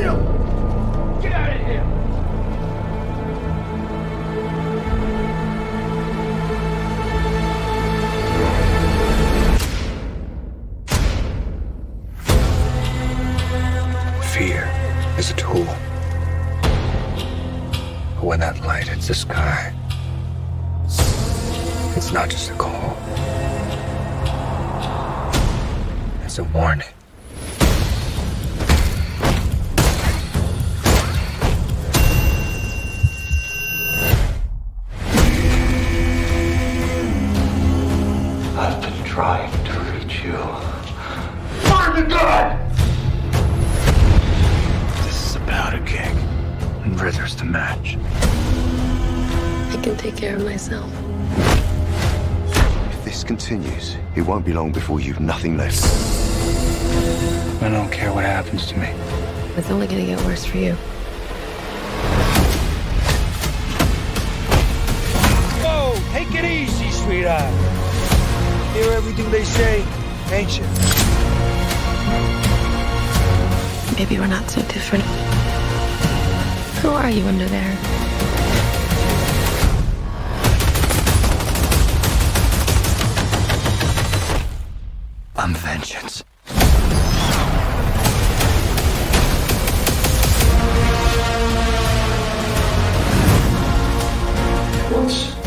still! Get out of here! Fear is a tool. But when that light hits the sky, it's not just a call. It's a warning. Trying to reach you. Find the gun! This is about a king, and Rither's the match. I can take care of myself. If this continues, it won't be long before you've nothing left. I don't care what happens to me. It's only gonna get worse for you. Whoa, take it easy, sweetheart. Hear everything they say, ain't you? Maybe we're not so different. Who are you under there? I'm vengeance. What's